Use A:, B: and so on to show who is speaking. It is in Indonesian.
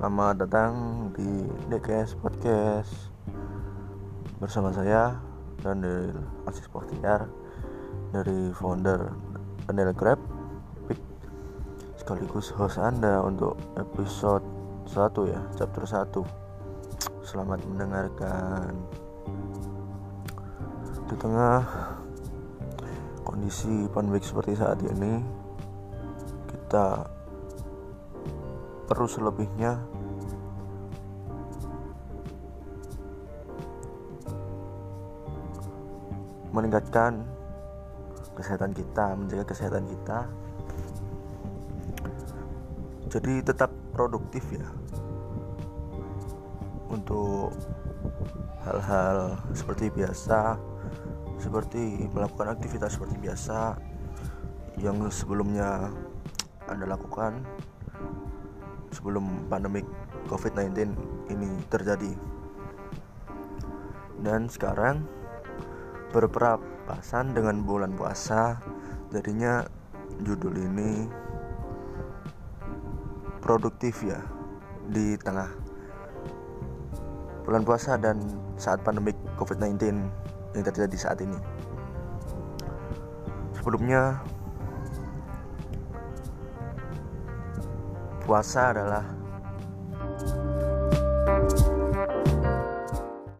A: Selamat datang di DKS Podcast. Bersama saya Daniel Asis Pokhtiar Dari founder Daniel Grab. Sekaligus host Anda untuk episode 1 ya Chapter 1 Selamat mendengarkan. Di tengah kondisi pandemik seperti saat ini Kita perlu selebihnya meningkatkan kesehatan kita, menjaga kesehatan kita. Jadi tetap produktif ya untuk hal-hal seperti biasa, seperti melakukan aktivitas seperti biasa yang sebelumnya Anda lakukan sebelum pandemik COVID-19 ini terjadi. Dan sekarang berperapasan dengan bulan puasa, jadinya judul ini produktif ya di tengah bulan puasa dan saat pandemik COVID-19 yang terjadi saat ini. Sebelumnya puasa adalah